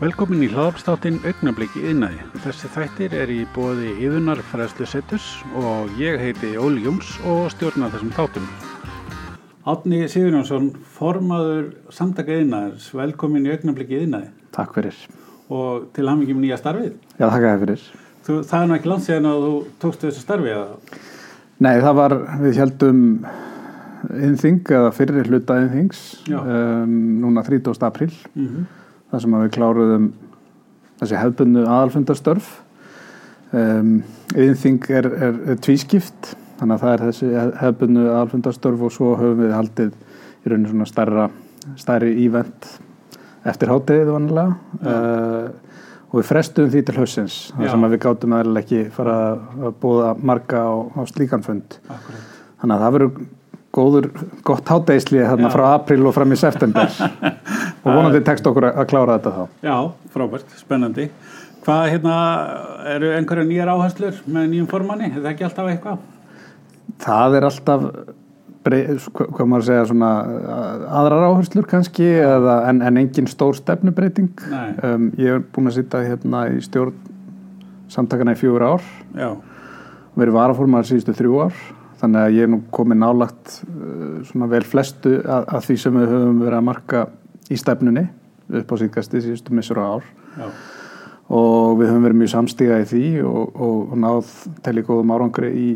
Velkomin í hlaðarpstáttinn Augnabliki yðnaði. Þessi þættir er í bóði yðunar fræðslu setus og ég heiti Óli Jóns og stjórna þessum þáttum. Átni Sigurjónsson, formaður samtaka yðnaðars, velkomin í Augnabliki yðnaði Takk fyrir. og til hamingjum nýja starfið. Já, þér fyrir. Þú, það er nú ekki langt síðan að þú tókstu þessu starfið að Nei, það var, við heldum innþing eða fyrir hluta innþings Já. um, núna 30. apríl mm -hmm. Þar sem við kláruðum þessi hefbundu aðalfundarstörf. Um, innþing er, er, er tvískipt þannig að það er þessi hefbundu aðalfundarstörf og svo höfum við haldið í rauninu svona stærra stærri ívent eftir hátegið vanilega uh, og við frestuðum því til hausins þar sem við gátum eða ekki fara að búða marga á, á slíkan fund. Akkurat. þannig að það verður góður, gott hátegisli þarna Já. frá april og fram í september og vonandi tekst okkur að klára þetta þá Já, frábært, spennandi. Hvað hérna, eru einhverja nýjar áherslur með nýjum formanni? Er það ekki alltaf eitthvað? það er alltaf brey, hvað maður að segja svona aðrar áherslur kannski eða, en, en engin stór stefnubreiting um, ég er búin að sitja hérna í stjórn samtakana í fjögur ár Já, verið varaformaður síðustu þrjú ár þannig að ég er nú komið nálagt uh, svona vel flestu að, að því sem við höfum verið að marka í stefnunni upp á síðkasti síðustu missur á ár. Já, og við höfum verið mjög samstíga í því og, og, og náð í góðum árangri í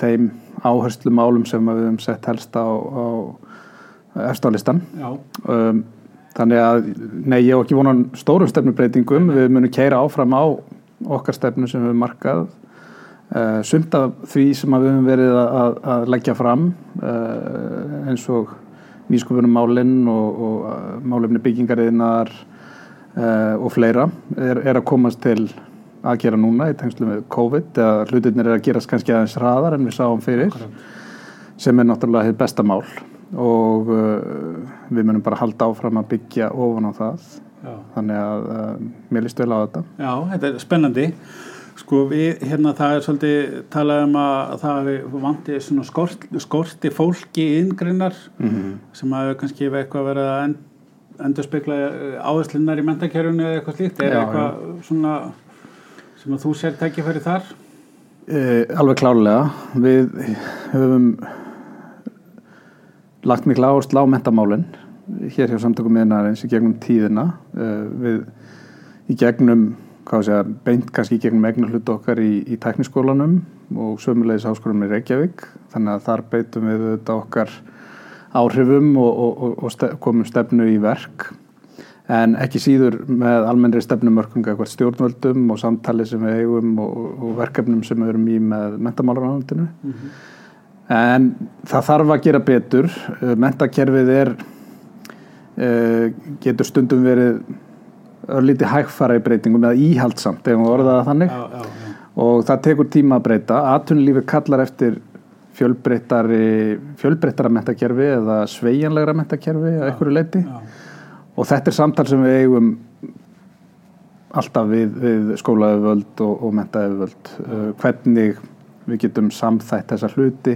þeim áherslu málum sem við höfum sett helst á, á eftirlistan um, þannig að nei, ég hef ekki vonan stórum stefnubreitingum við munum keira áfram á okkar stefnu sem við höfum markað uh, sumt af því sem við höfum verið að, að, að leggja fram uh, eins og nýsköpunum málinn og, og uh, málefni byggingariðinar uh, og fleira er, er að komast til að gera núna í tengslu með COVID eða hlutirnir er að gerast kannski aðeins hraðar en við sáum fyrir sem er náttúrulega hitt besta mál og við munum bara halda áfram að byggja ofan á það já. þannig að mér líst vel á þetta Já, þetta er spennandi. Sko við, hérna það er svolítið talað um að það vantið svona skort, skorti fólki yngrinnar mm sem að kannski hefur eitthvað verið að end, endur spekla áherslunar í mentakerfunu eða eitthvað slíkt. Er Já, eitthvað svona sem að þú sér tækifæri þar? Uh, alveg klálega. Við höfum lagt mikla áherslu á mentamálin hér hjá samtökum miðnarins í gegnum tíðina. Uh, við í gegnum, að beint kannski gegnum egnar hlutu okkar í, í tekniskólanum og sömulegis háskólanum í Reykjavík. Þannig að þar beitum við þetta okkar áhrifum og, og, og, og stef, komum stefnu í verk. En ekki síður með almennri stefnumörkum eitthvað stjórnvöldum og samtali sem við eigum og, og verkefnum sem við erum í með mentamálaráðandinu en það þarf að gera betur. Mentakerfið er uh, getur stundum verið örlítið hægfara í breytingum eða íhaldsamt ef við orðaða þannig. Já, já, já. og það tekur tíma að breyta. Atvinnulífi kallar eftir fjölbreyttari fjölbreyttara mentakerfi eða sveigjanlegra mentakerfi að einhverju leiti og þetta er samtal sem við eigum alltaf við, við skólaöfuvöld og, og mentaöfuvöld uh, hvernig við getum samþætt þessa hluti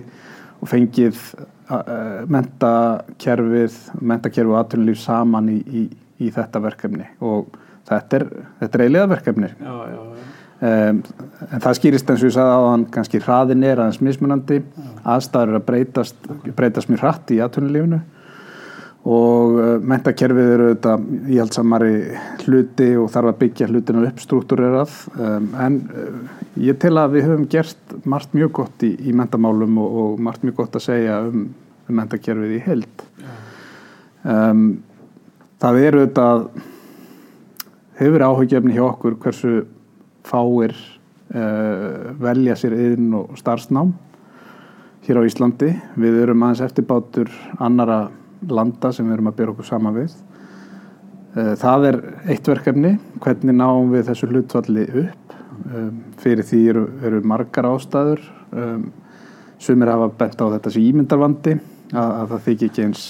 og fengið uh, mentakerfið mentakerfið og atvinnulíf saman í, í, í þetta verkefni. Og þetta er, þetta er eiginlega verkefni Já, já, já. Um, en það skýrist eins og ég sagði á hann kannski hraðin er aðeins mismunandi. Aðstæður að breytast breytast mjög hratt í atvinnulífinu. Og uh, mentakerfið eru þetta íhaldsamari hluti og þarf að byggja hlutinu upp struktúrerað. Um, en uh, ég tel að við höfum gert margt mjög gott í, í mentamálum og, og margt mjög gott að segja um, um mentakerfið í held um, það eru þetta hefur áhugjefni hjá okkur hversu fáir uh, velja sér yðin og starfsnám hér á Íslandi. Við erum aðeins eftirbátur annara landa sem við erum að byrja okkur saman við. Uh, það er eitt verkefni, hvernig náum við þessu hlutvalli upp. Um, fyrir því eru, eru margar ástæður. Um, sumir hafa bent á þetta sem ímyndarvandi, að, að það þykir ekki eins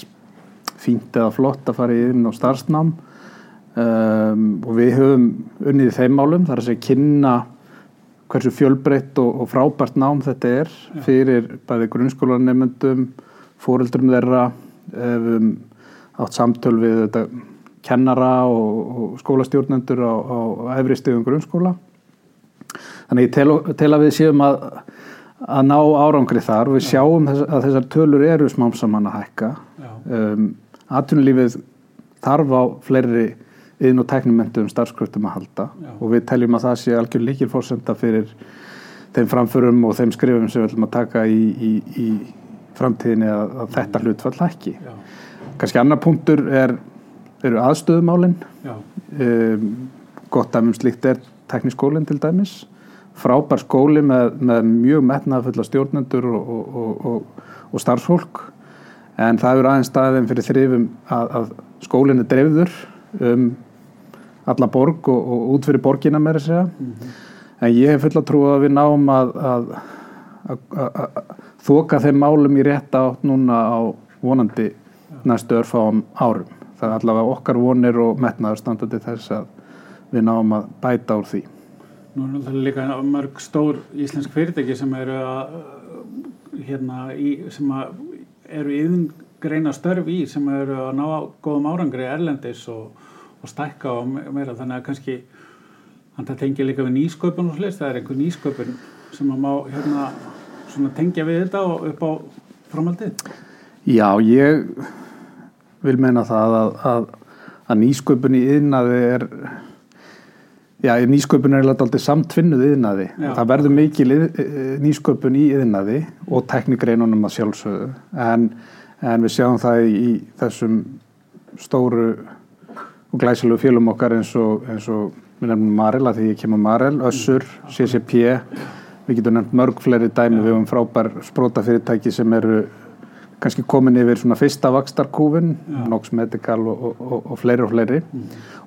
fínt eða flott að fara inn og starfsnám um, og við höfum unnið þeim málum, það er að segja kynna hversu fjölbreytt og, og frábært nám þetta er fyrir bæði grunnskólanemyndum, fóreldrum þeirra, um, átt samtöl við þetta kennara og, og skólastjórnendur á, á, efri stegum grunnskóla. Þannig ég tel, tel að við séum að, að ná árangri þar og við sjáum þess, að þessar tölur eru smám saman að hækka. Um, Atvinnulífið þarf á fleiri yðn og tæknumentum starfskröftum að halda Já. og við teljum að það sé algjör líkil fórsenda fyrir þeim framförum og þeim skrifum sem við ætlum að taka í, í, í framtíðinni að, að þetta hlutfall. Já, Kanski annar punktur er, eru aðstöðumálinn. já, Um, gott dæmum slíkt er tekniskólinn til dæmis. Frábær skóli með, með mjög metnaðfulla stjórnendur og, og, og, og, og starfsfólk. En það eru aðeins staðin fyrir þrifum að, að skólinn er dreifður um alla borg og, og út fyrir borgina með þess að segja. En ég hef fulla trú að við náum að, að, að, að, þoka þeim málum í rétt átt núna á vonandi næstu örfáum árum. Það er allavega okkar vonir og metnaður standandi þess að við náum að bæta úr því. Nú er náttúrulega líka mörg stór íslensk fyrirtæki sem eru að hérna, í, sem eru yðingreina störf í sem eru að ná góðum árangri erlendis og, og stækka og me- meira þannig að kannski þannig að tengja líka við nýsköpun og slist, það er einhver nýsköpun sem að má hérna svona tengja við þetta og upp á framhaldið. Já, ég vil meina það að, að, að nýsköpun í yðnaði er Já, nýsköpun er alltaf samtvinnuð yðnaði. Það verður mikil yð- nýsköpun í yðnaði og teknikreinunum að sjálfsögðu. En, en við sjáum það í, í þessum stóru glæsilegu fjölum okkar eins og, eins og við nefnum Marel, að því ég kemur Marel, Össur, CCP, við getum nefnt mörg fleiri dæmi, við höfum frábær sprótafyrirtæki sem eru kannski komin yfir svona fyrsta vakstarkúfin, Nox Medical og, og, og, fleiri og fleiri.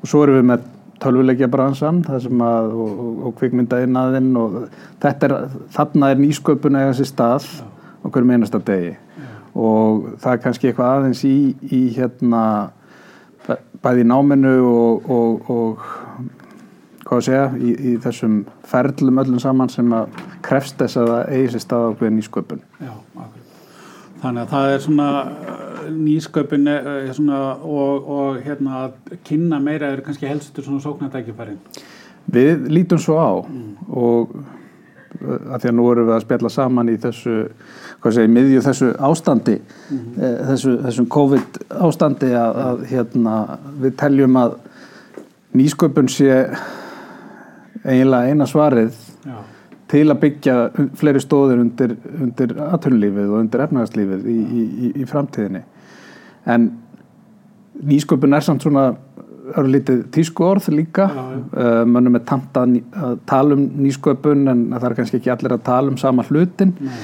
Og svo erum við með tölvuleikja bransan að, og, kvikmyndaðinaðinn og þetta er, þarna er nýsköpun að eiga sér stað á hverjum einasta degi. Og það er kannski eitthvað aðeins í, í hérna bæði í náminu og, og, og hvað að segja, í, í þessum ferlum öllum saman sem að krefst þess að það eigi sér stað á hverju nýsköpun. Já. Þannig að það er svona uh, nýsköpun uh, svona, og, og hérna að kynna meira er kannski helstu svona sóknartækifærin. Við lítum svo á og uh, að því að nú erum við að spjalla saman í þessu, hvað segir, miðju þessu ástandi, eh, þessu, þessum COVID ástandi að, að hérna, við teljum að nýsköpun sé eiginlega eina svarið Já, til að byggja fleiri stóðir undir, undir atvinnulífið og undir efnagslífið í, í, í, í framtíðinni. En nýsköpun er samt svona örlítið tísku orð líka. Já, já. Uh, mönnum er tamt að, að tala um nýsköpun en það er kannski ekki allir að tala um sama hlutin. nei,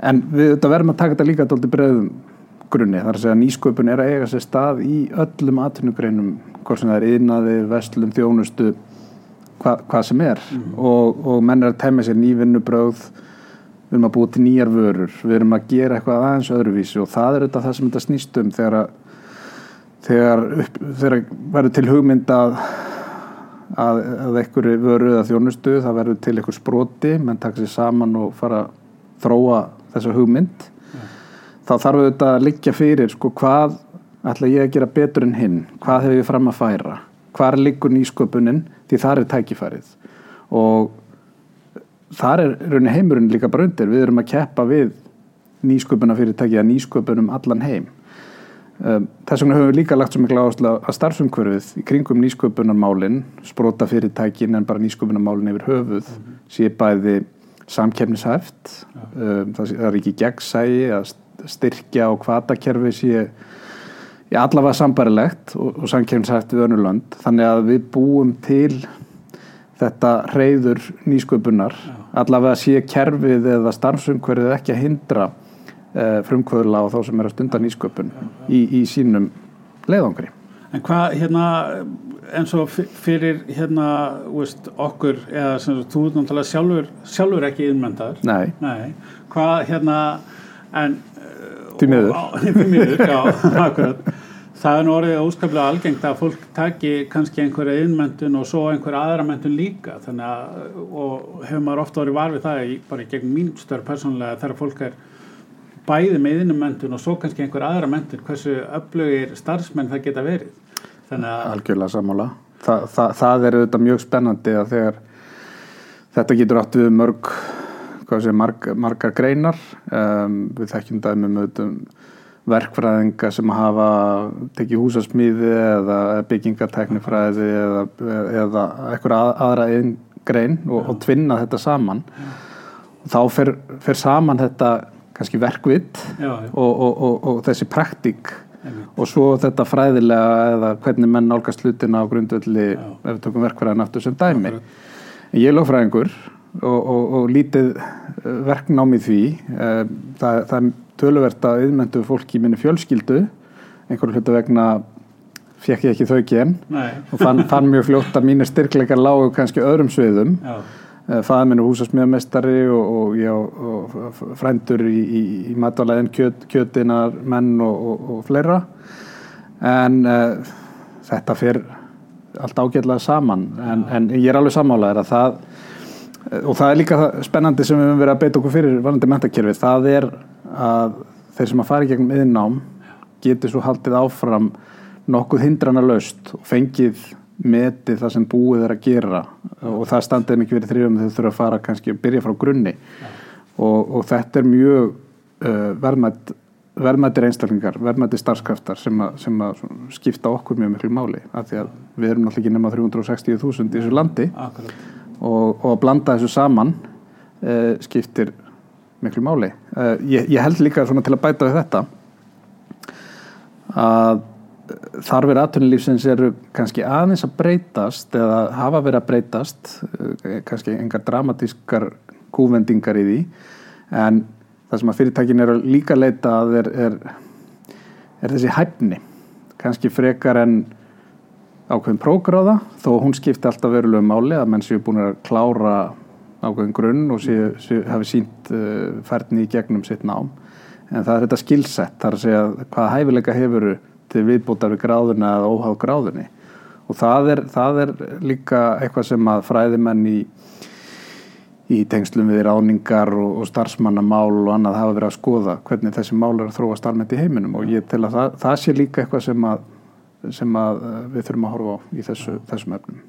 En við þetta verðum að taka þetta líka dálítið breiðum grunni. Það er að segja að nýsköpun er að eiga sér stað í öllum atvinnugreinum, hvort sem það er yðnaði, vestlum, þjónustu, hva, hvað sem er. Og, og menn er að temja sér nývinnubröð, við erum að búa til nýjar vörur, við erum að gera eitthvað aðeins öðruvísi og það er þetta það sem þetta snýst um þegar, að, þegar, þegar verður til hugmynd að að, að einhverju vöru eða þjónustu það verður til einhver sproti menn taka sér saman og fara að þróa þessa hugmynd þá þarf auðvitað að liggja fyrir sko hvað ætla ég að gera betur en hinn? Hvað hefur ég fram að færa? Hvar liggur nýsköpunin? Því þar er tækifærið. Og þar er raunin heimurinn líka bara undir. Við erum að keppa við nýsköpuna fyrirtæki að nýsköpunum allan heim. Um, Þess vegna höfum við líka lagt svo mikla áherslu að starfsumhverfið í kringum nýsköpunarmálin, sprota fyrirtækin en bara nýsköpunarmálin yfir höfuð sé bæði samkefnishæft, um, það, það er ekki gegnsægi að styrkja og kvatakerfi sé já, allavega sambarilegt og, og samkefnishæft við önnur lönd. Þannig að við búum til þetta reyður nýsköpunar, allavega sé kerfið eða starfsumhverfið ekki að hindra uh, frumkvöðla og þá sem er að stunda nýsköpun í, í sínum leiðangri. En hvað hérna eins og fyrir hérna veist, okkur eða sem þú náttúrulega sjálfur, sjálfur ekki innmyndaður. Nei, Nei, hvað hérna en Því miður. og- á- Því miður, já, akkurat. Það er nú orðið óskaplega algengt að fólk taki kannski einhverja innmöntun og svo einhverja aðra möntun líka. Þannig að, og hefur maður ofta orðið var við það bara í gegn mín störf persónulega þegar fólk er bæði með innmöntun og svo kannski einhverja aðra möntun hversu öflugir starfsmenn það geta verið algjörlega sammála. Þa, það, það er auðvitað mjög spennandi að þegar þetta getur átt við mörg hvað sé, marg, margar greinar. Um, við þekkjum dæmi með um verkfræðinga sem hafa tekið húsasmíði eða byggingarteknifræði eða, eða eitthvað að, aðra einn grein og, og tvinna þetta saman. Og þá fer, fer saman þetta kannski verkvitt já, já, og, og, og, og þessi praktík. Og svo þetta fræðilega eða hvernig menn nálgast hlutina á grundvöldi ef við tökum verkfræðin aftur sem dæmi. Ég er lögfræðingur og, og, og lítið eh, verknám í því. Eh, það, það er töluvert að yðmendu fólki í minni fjölskyldu. Einhverju hlutu vegna fekk ég ekki þau gen. Nei, og fann, fann mjög fljótt að mínir styrkleikar lágu kannski öðrum sviðum. Já, fæða minn er húsasmiðamestari og, og, já, og frændur í, í, í matvalæðin kjöt, kjötinar menn og, og, og fleira. En uh, þetta fyrir allt ágætlega saman. En, en ég er alveg sammálaður að það og það er líka spennandi sem við höfum verið að beita okkur fyrir varandi mentakerfi það er að þeir sem að fara í gegnum yðnám getur svo haldið áfram nokkuð hindrana laust og fengið metið það sem búið er að gera og það standið mikið verið þrjöfum þau þurfa að fara kannski að byrja frá grunni. Og, og þetta er mjög uh, verðmætt verðmættir einstaklingar, verðmættir starfskraftar sem, að, sem að skipta okkur mjög miklu máli af því að við erum náttúrulega ekki nema 360.000 í þessu landi. Akkurat. Og, og að blanda þessu saman uh, skiptir miklu máli. Uh, ég, ég held líka svona til að bæta við þetta að þarfir atvinnulífsins eru kannski aðeins að breytast eða hafa verið að breytast uh, kannski engar dramatískar kúvendingar í því. En það sem að fyrirtækin eru líka að leita að er, er, er þessi hæfni kannski frekar en ákveðin prógráða þó hún skipti alltaf verulegu máli að menn séu búin að klára ákveðin grunn og séu, séu, hafi sínt uh, færni í gegnum sitt nám. En það er þetta skilsett þar að segja hvaða hæfileika hefuru til viðbútar við gráðuna eða óháð gráðunni og það er, það er líka eitthvað sem að fræðimenn í í tengslum við ráningar og, og starfsmannamál og annað hafa verið að skoða hvernig þessi mál er að þróast almennt í heiminum og ég tel að það, það sé líka eitthvað sem að, sem að uh, við þurfum að horfa á í þessu, þessum efnum.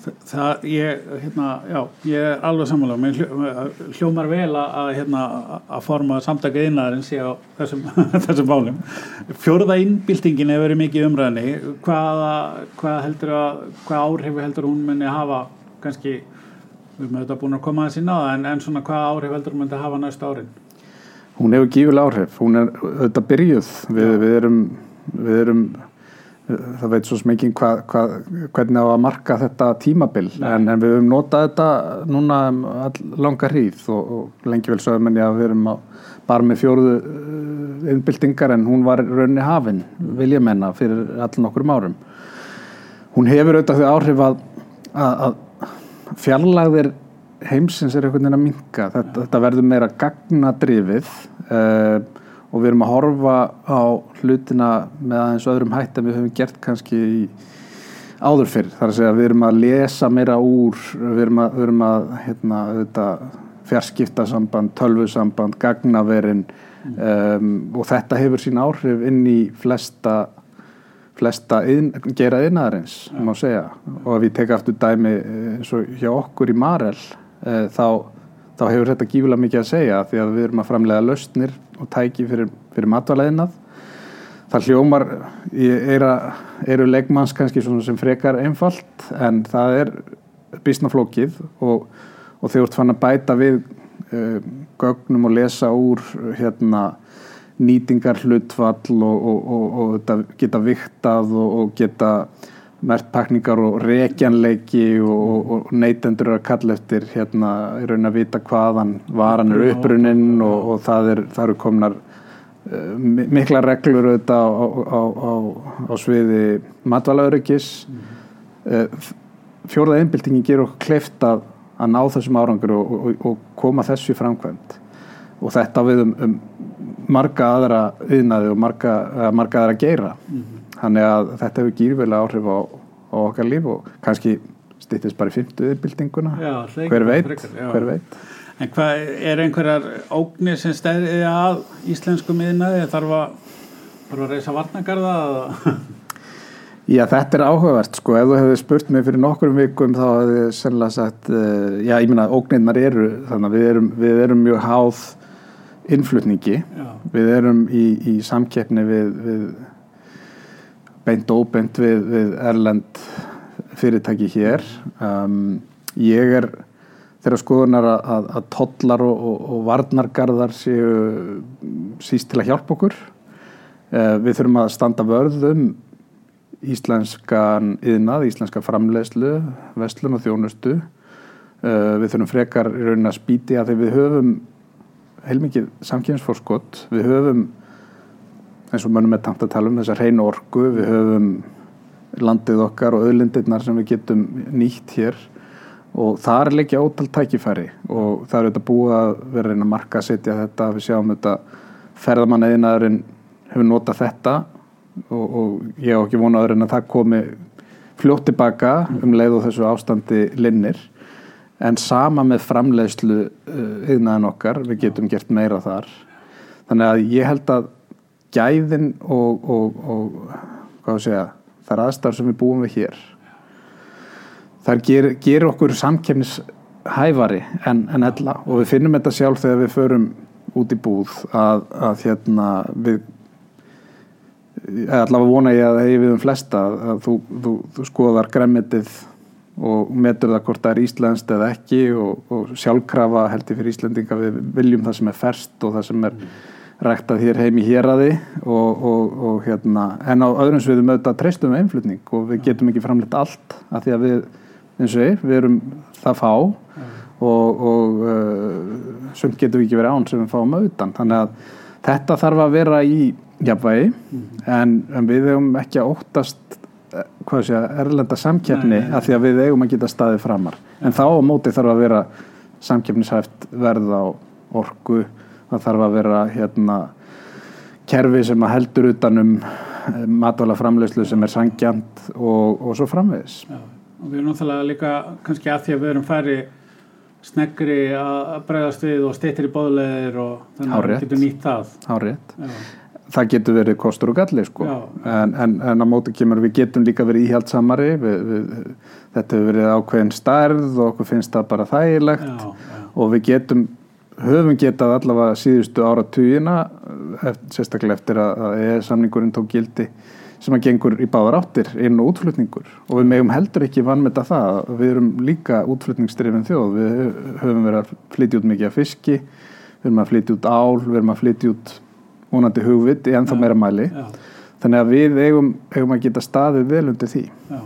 Það, ég, hérna, já, ég er alveg sammála, mér hljó, hljómar vel að, hérna, að forma samtaka innæðarins á þessum, þessum málum. Fjóruða innbyltingin hefur verið mikið í umræðinni, hvaða, hvað heldur að, hvað áhrifu heldur hún muni hafa, kannski, við erum auðvitað búin að koma að sína á það, en, en svona hvaða áhrif heldur hún myndi hafa næstu árin? Hún hefur gífulega áhrif, hún er auðvitað byrjuð, við, við erum, við erum það veit svo hvað, hvernig á að marka þetta tímabil en, en við höfum notað þetta núna um langa hríð og, og lengi vel sögum en já við erum bara með fjóruðu innbyltingar en hún var raunni hafin vilja menna fyrir allan okkur árum. Hún hefur auðvitað þau áhrif að, að, að fjarlagðir heimsins er einhvern veginn að minka þetta, þetta verður meira gagnadrifið uh, og við erum að horfa á hlutina með aðeins öðrum hætt en við höfum gert kannski í áður fyrr. Það er að segja við erum að lesa meira úr, við erum að, við erum að hérna, fjarskiptasamband, tölvusamband, gagnaverin um, og þetta hefur sín áhrif inn í flesta, flesta inn, gera innæðarins, ja. má segja. Og ef við teka aftur dæmi eins og hjá okkur í Marel, uh, þá, þá hefur þetta gífulega mikið að segja því að við erum að framlega lausnir og tæki fyrir, fyrir matvalæðinað það hljómar er eru leggmanns kannski sem frekar einfalt en það er bísnaflókið og, og þeir eru fann að bæta við uh, gögnum og lesa úr hérna nýtingar hlutfall og, og, og geta viktað og geta mertpakningar og rekjanleiki og neytendur að kalla eftir hérna í raun að vita hvaðan varan er upprunnin og það, er, það eru komnar uh, mikla reglur auðvitað á, á, á, á sviði matvalaurikis mm. uh, fjórða einbildingin gerur okkur kleift að, að ná þessum árangur og, og, og koma þessu í framkvæmt og þetta við um, um marga aðra yðnaði og marga, marga aðra geira mm -hmm. Þannig að þetta hefur gýrvelega áhrif á, á okkar líf og kannski stýttist bara í fymtuðurbyltinguna. Hver veit, frekar, hver veit. En hvað er einhverjar ógnir sem stæði að íslensku miðnaði? Þarf að, þarf að reysa varnagarða? Já, þetta er áhugavert sko, ef þú hefði spurt mig fyrir nokkrum vikum þá hefði ég sennilega sagt, uh, já, ég minna, ógnirnar eru, þannig að við erum, við erum mjög háð innflutningi, Já. við erum í, í samkeppni við, við beint og óbeint við, við erlend fyrirtæki hér. Um, ég er þeirra skoðunar að, að, að tollar og, og, og varnargarðar séu síst til að hjálpa okkur. Uh, við þurfum að standa vörð um íslenskan yðnað, íslenska framleiðslu, vestlun og þjónustu. Uh, við þurfum frekar í raunin að spýti að þegar við höfum heilmikið samkynnsforskott, við höfum eins og mönnum er tamt að tala um þessar hreinu orku, við höfum landið okkar og auðlindirnar sem við getum nýtt hér. Og það er leikja ótal tækifæri. Og það er auðvitað búið að vera reyna að marka að setja þetta, við sjáum þetta ferðamannaðinaðurinn hefur notað þetta. Og, og ég á ekki vonaður en að það komi fljótt tilbaka um leið og þessu ástandi linnir en sama með framleiðslu uh, yðnaðin okkar, við getum gert meira þar. Þannig að ég held að gæðin og, og, og hvað að segja, þar aðstæður sem við búum við hér þar gerir ger okkur samkefnishæfari en, en ella. Og við finnum þetta sjálf þegar við förum út í búð að, að hérna við allavega vona ég að hegi við um flesta að þú, þú, þú skoðar græmitið og metur það hvort það er íslenskt eða ekki og, og sjálfkrafa held ég fyrir Íslendinga við viljum það sem er ferst og það sem er ræktað hér heim í héraði og, og, og hérna en á öðrum sviðum auðvitað treystum við einflutning og við getum ekki framleitt allt af því að við, eins og ég, við erum það fá og, og uh, sumt getum við ekki verið án sem við fáum auðan þannig að þetta þarf að vera í jafnvægi en, en við hefum ekki að óttast eh, að erlenda samkeppni af því að við eigum að geta staðið framar en þá á móti þarf að vera samkeppnishæft verð á orku það þarf að vera hérna kerfi sem að heldur utanum matvala framleyslu sem er sangjant og, og svo framvegis Já, og við erum náttúrulega líka kannski að því að við erum færi sneggri að bregðast við og steyttir í bóðleðir og þannig að Hárrétt. við getum nýtt það. Hárrétt. Það getur verið kostur og galli sko. En, en, en á móti kemur við getum líka verið íhjaldsamari við, við, þetta hefur verið ákveðin stærð og okkur finnst það bara þægilegt. Já, já, og við getum höfum getað allavega síðustu ára tugina sérstaklega eftir að, að EE-samningurinn tók gildi sem að gengur í báðar áttir inn og útflutningur. Og við megum heldur ekki vannmeta það við erum líka útflutningsdrifin þjóð. Við höfum verið að flytja út mikið af fiski við erum að flytja út ál við erum að flytja út vonandi hugvit í ennþá meira mæli já, þannig að við eigum, eigum að geta staðið vel undir því já.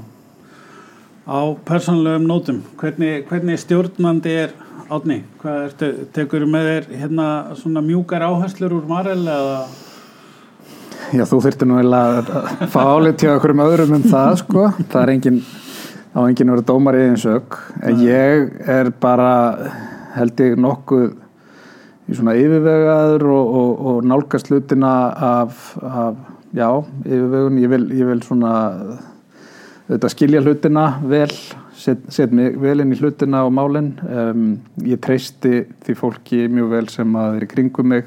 Á persónulegum nótum, hvernig, hvernig stjórnandi er átni? Hvað ertu, tekur með þér hérna svona mjúkar áherslur úr Marel eða? Já, þú þurftir nú að fá álit hjá okkur um öðrum um það, sko. Það er engin, á enginn að vera dómar í einn sök. En ég er bara, held ég nokkuð svona yfirvegaður og, og, og nálgast hlutina af, af já, yfirvegun. Ég vil, ég vil svona, auðvitað skilja hlutina vel, set, set mig vel inn í hlutina og málin. Um, ég treysti því fólki mjög vel sem að er í kringum mig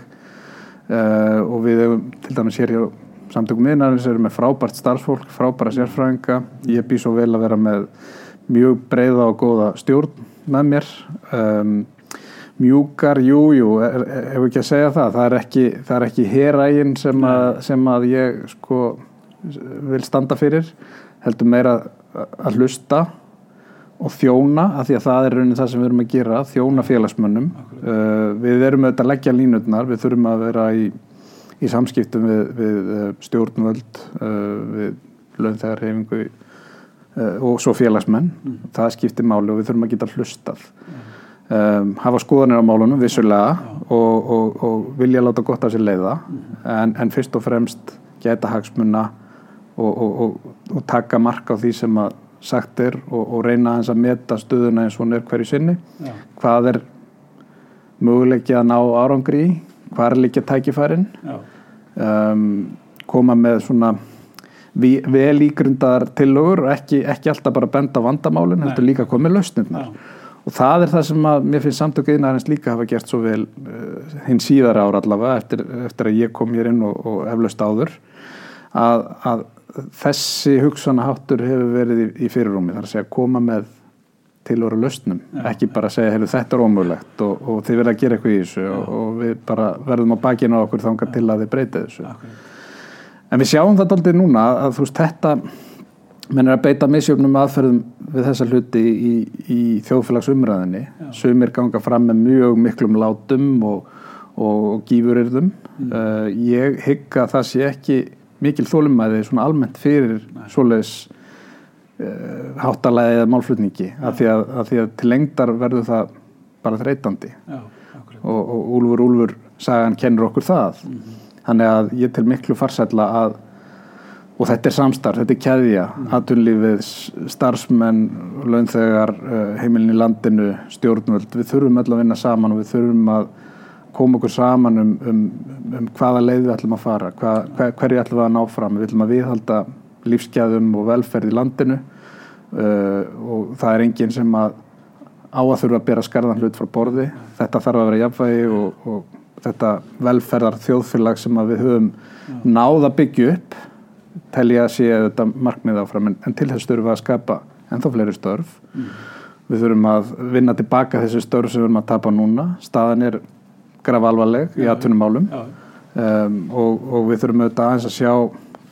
uh, og við hefum til dæmis hér hjá samtökum miðnarins erum með frábært starfsfólk, frábæra sérfræðinga ég bý svo vel að vera með mjög breiða og góða stjórn með mér um, mjúkar, jú, jú ef ekki að segja það, það er ekki það er ekki herægin sem, sem að ég sko vil standa fyrir, heldur meira að hlusta og þjóna, af því að það er raunin það sem við erum að gera, þjóna félagsmönnum. Uh, við erum auðvitað að leggja línutnar við þurfum að vera í, í samskiptum við, við uh, stjórnvöld uh, við launþegarhefingu uh, og svo félagsmenn. Það skiptir máli og við þurfum að geta hlustað um, hafa skoðanir á málunum vissulega og, og, og vilja láta gott af sér leiða. En, en fyrst og fremst geta hagsmunna og, og, og, og taka mark á því sem að sagt er og, og reyna aðeins að meta stöðuna eins og hún er hverju sinni. Já, hvað er möguleiki að ná árangri í? Hvað er líka tækifærin um, koma með svona vi- vel ígrundar tillögur ekki, ekki alltaf bara benda vandamálin heldur líka að með lausnirnar. Já, og það er það sem að mér finnst samtöku innarins líka hafa gert svo vel uh, hinn síðara ára allavega eftir, eftir að ég kom hér inn og, og eflaust áður að, að þessi hugsanaháttur hefur verið í, í fyrirrúmi þar að segja koma með tilvöru lausnum, ekki bara segja heyrðu, þetta er ómögulegt og, og þið verða að gera eitthvað í þessu og, og við bara verðum á bakinu á okkur þangar til að þið breyta þessu. Akkurat. en við sjáum þetta aldrei núna að þú veist þetta menn er að beita misjöfnum aðferðum við þessa hluti í, í þjóðfélagsumræðinni sumir ganga fram með mjög miklum látum og, og gífurirðum uh, ég hygg að það sé ekki mikil þólumæði svona almennt fyrir svoleiðis uh, háttalega eða málflutningi af því, því að til lengdar verður það bara þreytandi. Já, og, og Úlfur Úlfur sagan kennur okkur það. Þannig að ég til miklu farsætla að og þetta er samstarf, þetta er keðja. Atunlífið, starfsmenn launþegar, uh, heimilin í landinu stjórnvöld, við þurfum öll að vinna saman og við þurfum að koma okkur saman um, um, um hvaða leið við ætlum að fara, hvað, hver, hverju ætlum við að ná fram, við ætlum að viðhalda lífsgæðum og velferð í landinu uh, og það er enginn sem að á að þurfa að bera skarðan hlut frá borði. Þetta þarf að vera jafnvægi og, og þetta velferðar þjóðfélag sem við höfum náð að byggja upp telja að sé þetta markmið áfram en, en til þess þurfum við að skapa ennþá fleiri störf. Við þurfum að vinna tilbaka þessi störf sem við erum að tapa núna. Staðan er graf alvarleg í atvinnumálum. Já, um, og, og við þurfum auðvitað aðeins að sjá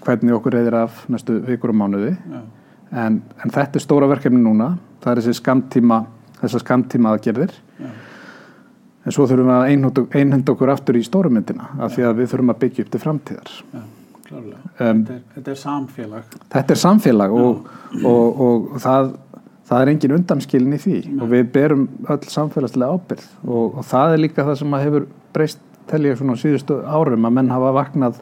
hvernig okkur reyðir af næstu vikur og mánuði. Já, en, en þetta er stóra verkefni núna. Það er þessi skamtíma þessar skamtíma aðgerðir. En svo þurfum við að einhenda, okkur aftur í stórumyndina af því að við þurfum að byggja upp til framtíðar. Já, klárlega. Um, þetta, er, þetta er samfélag. þetta er samfélag og, og, og það, það er engin undanskilin í því og við berum öll samfélagslega ábyrð og, og það er líka það sem að hefur breyst telja svona á síðustu árum að menn hafa vaknað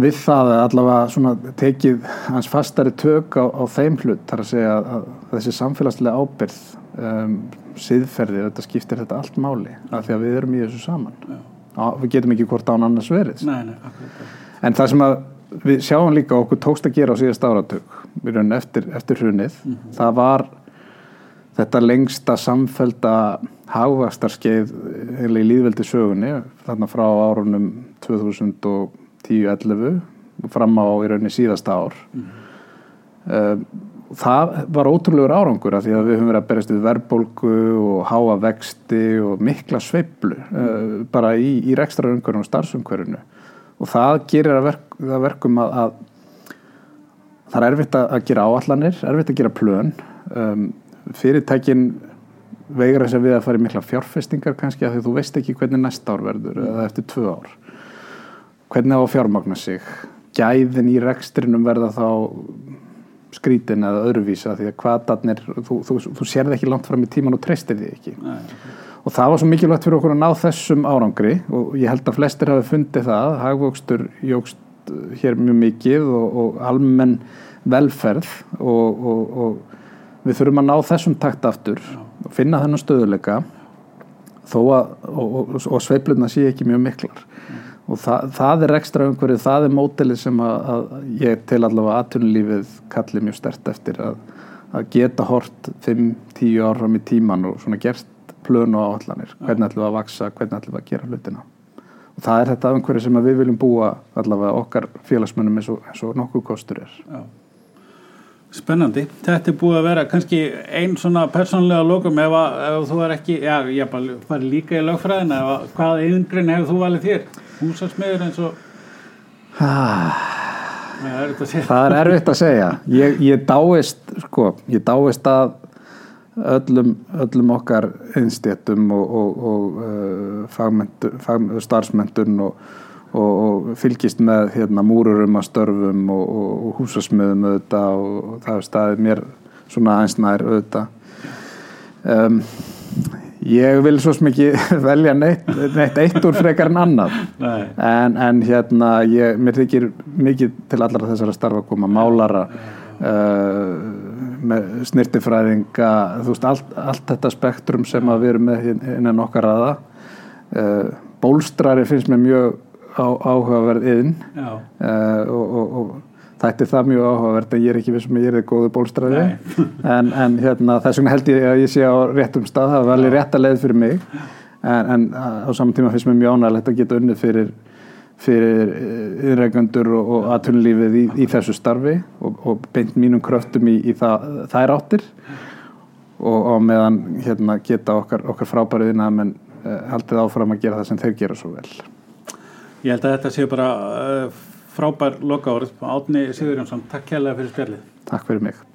við það að allavega svona tekið hans fastari tök á, á þeim hlut þar að segja að, þessi samfélagslega ábyrð um, siðferði, þetta skiptir þetta allt máli af því að við erum í þessu saman Já. Við getum ekki hvort án annars verið Nei, nei, akkurat. En það sem að við sjáum líka okkur tókst að gera á síðast áratug við erum eftir, eftir hrunið það var þetta lengsta samfelda hagvastarskeið í líðveldi sögunni þarna frá árunum 2010-11 fram á í rauninni síðasta ár. Mm. það var ótrúlegur árangur af því að við höfum verið að berjast við verðbólgu og háa vexti og mikla sveiflu uh, bara í, í rekstra umhverjum og starfsumhverjunu og það gerir að, verk, að verkum að, að það er erfitt að, að gera áallanir, erfitt að gera plön. Um, fyrirtækin veigra þess að við að fara í mikla fjárfestingar kannski að því þú veist ekki hvernig næsta ár verður eða eftir tvö ár. Hvernig það á að fjármagna sig? Gæðin í rekstrinum verða þá skrítin eða öðruvísa því að hvaðarnir, þú, þú, þú sérði ekki langt fram í tíman og treystir því ekki. Nei. Og það var svo mikilvægt fyrir okkur að ná þessum árangri. Og ég held að flestir hafi fundið það. Hagvöxtur jógst hér mjög mikið og, og almenn velferð. Og, og, og við þurfum að ná þessum takt aftur og finna þennan stöðuleika þó að og, sveifluna sé ekki mjög miklar. Og það, það er ekstra umhverfið, það er mótilið sem að, að ég til allavega aðtunulífið kalli mjög stert eftir að, að geta hort 5-10 ára í tíman og svona gert plön og áallanir, hvernig ætlum við að vaksa, hvernig ætlum við að gera hlutina og það er þetta umhverfið sem við viljum búa allavega okkar félagsmönnum eins og, eins og nokkuð kostur er Já. Spennandi. Þetta er búið að vera kannski einn svona persónlega lokum ef, að, ef þú er ekki, já, ég fari líka í lögfræðina, ef, að- hvað eingrinn hefur þú valið þér? Húsasmiður eins og, ah. Það er erfitt að segja. Ég, ég dáist, sko, ég dáist að öllum, öllum okkar einstéttum og, og, og uh, fagmentu, fag, starfsmentun og, og, fylgist með hérna, múrurum að störfum og, húsasmiðum auðvitað og, það er staðið mér svona einsnær auðvitað. Um, ég vil svo ekki velja neitt, neitt eitt úr frekar en annað. Nei, en, en hérna ég, mér þykir mikið til allra þessara starfa að koma málara uh, snirtifræðinga þú veist, allt, allt þetta spektrum sem að við erum með innan okkar aða uh, bólstrari finnst mér mjög á, áhugaverð já, uh, og, og, og þetta er það mjög áhugavert en ég er ekki vissum að ég er góðu bólstrari. En, en hérna, þess vegna held ég að ég sé á réttum stað, það var alveg rétt að leið fyrir mig. En, en á saman tíma finnst mér mjög ánægilegt að geta unnið fyrir, fyrir yðrækjöndur og, og atvinnulífið í, í þessu starfi og, og beint mínum kröftum í, í það, þær áttir og, og meðan hérna, geta okkar, okkar frábærið innan menn uh, haldið áfram að gera það sem þeir gera svo vel. Ég held að þetta sé bara uh, frábær loka orð. Átni Sigur Jónsson, takk kærlega fyrir spjallið. Takk fyrir mig.